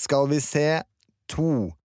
Skal vi se to.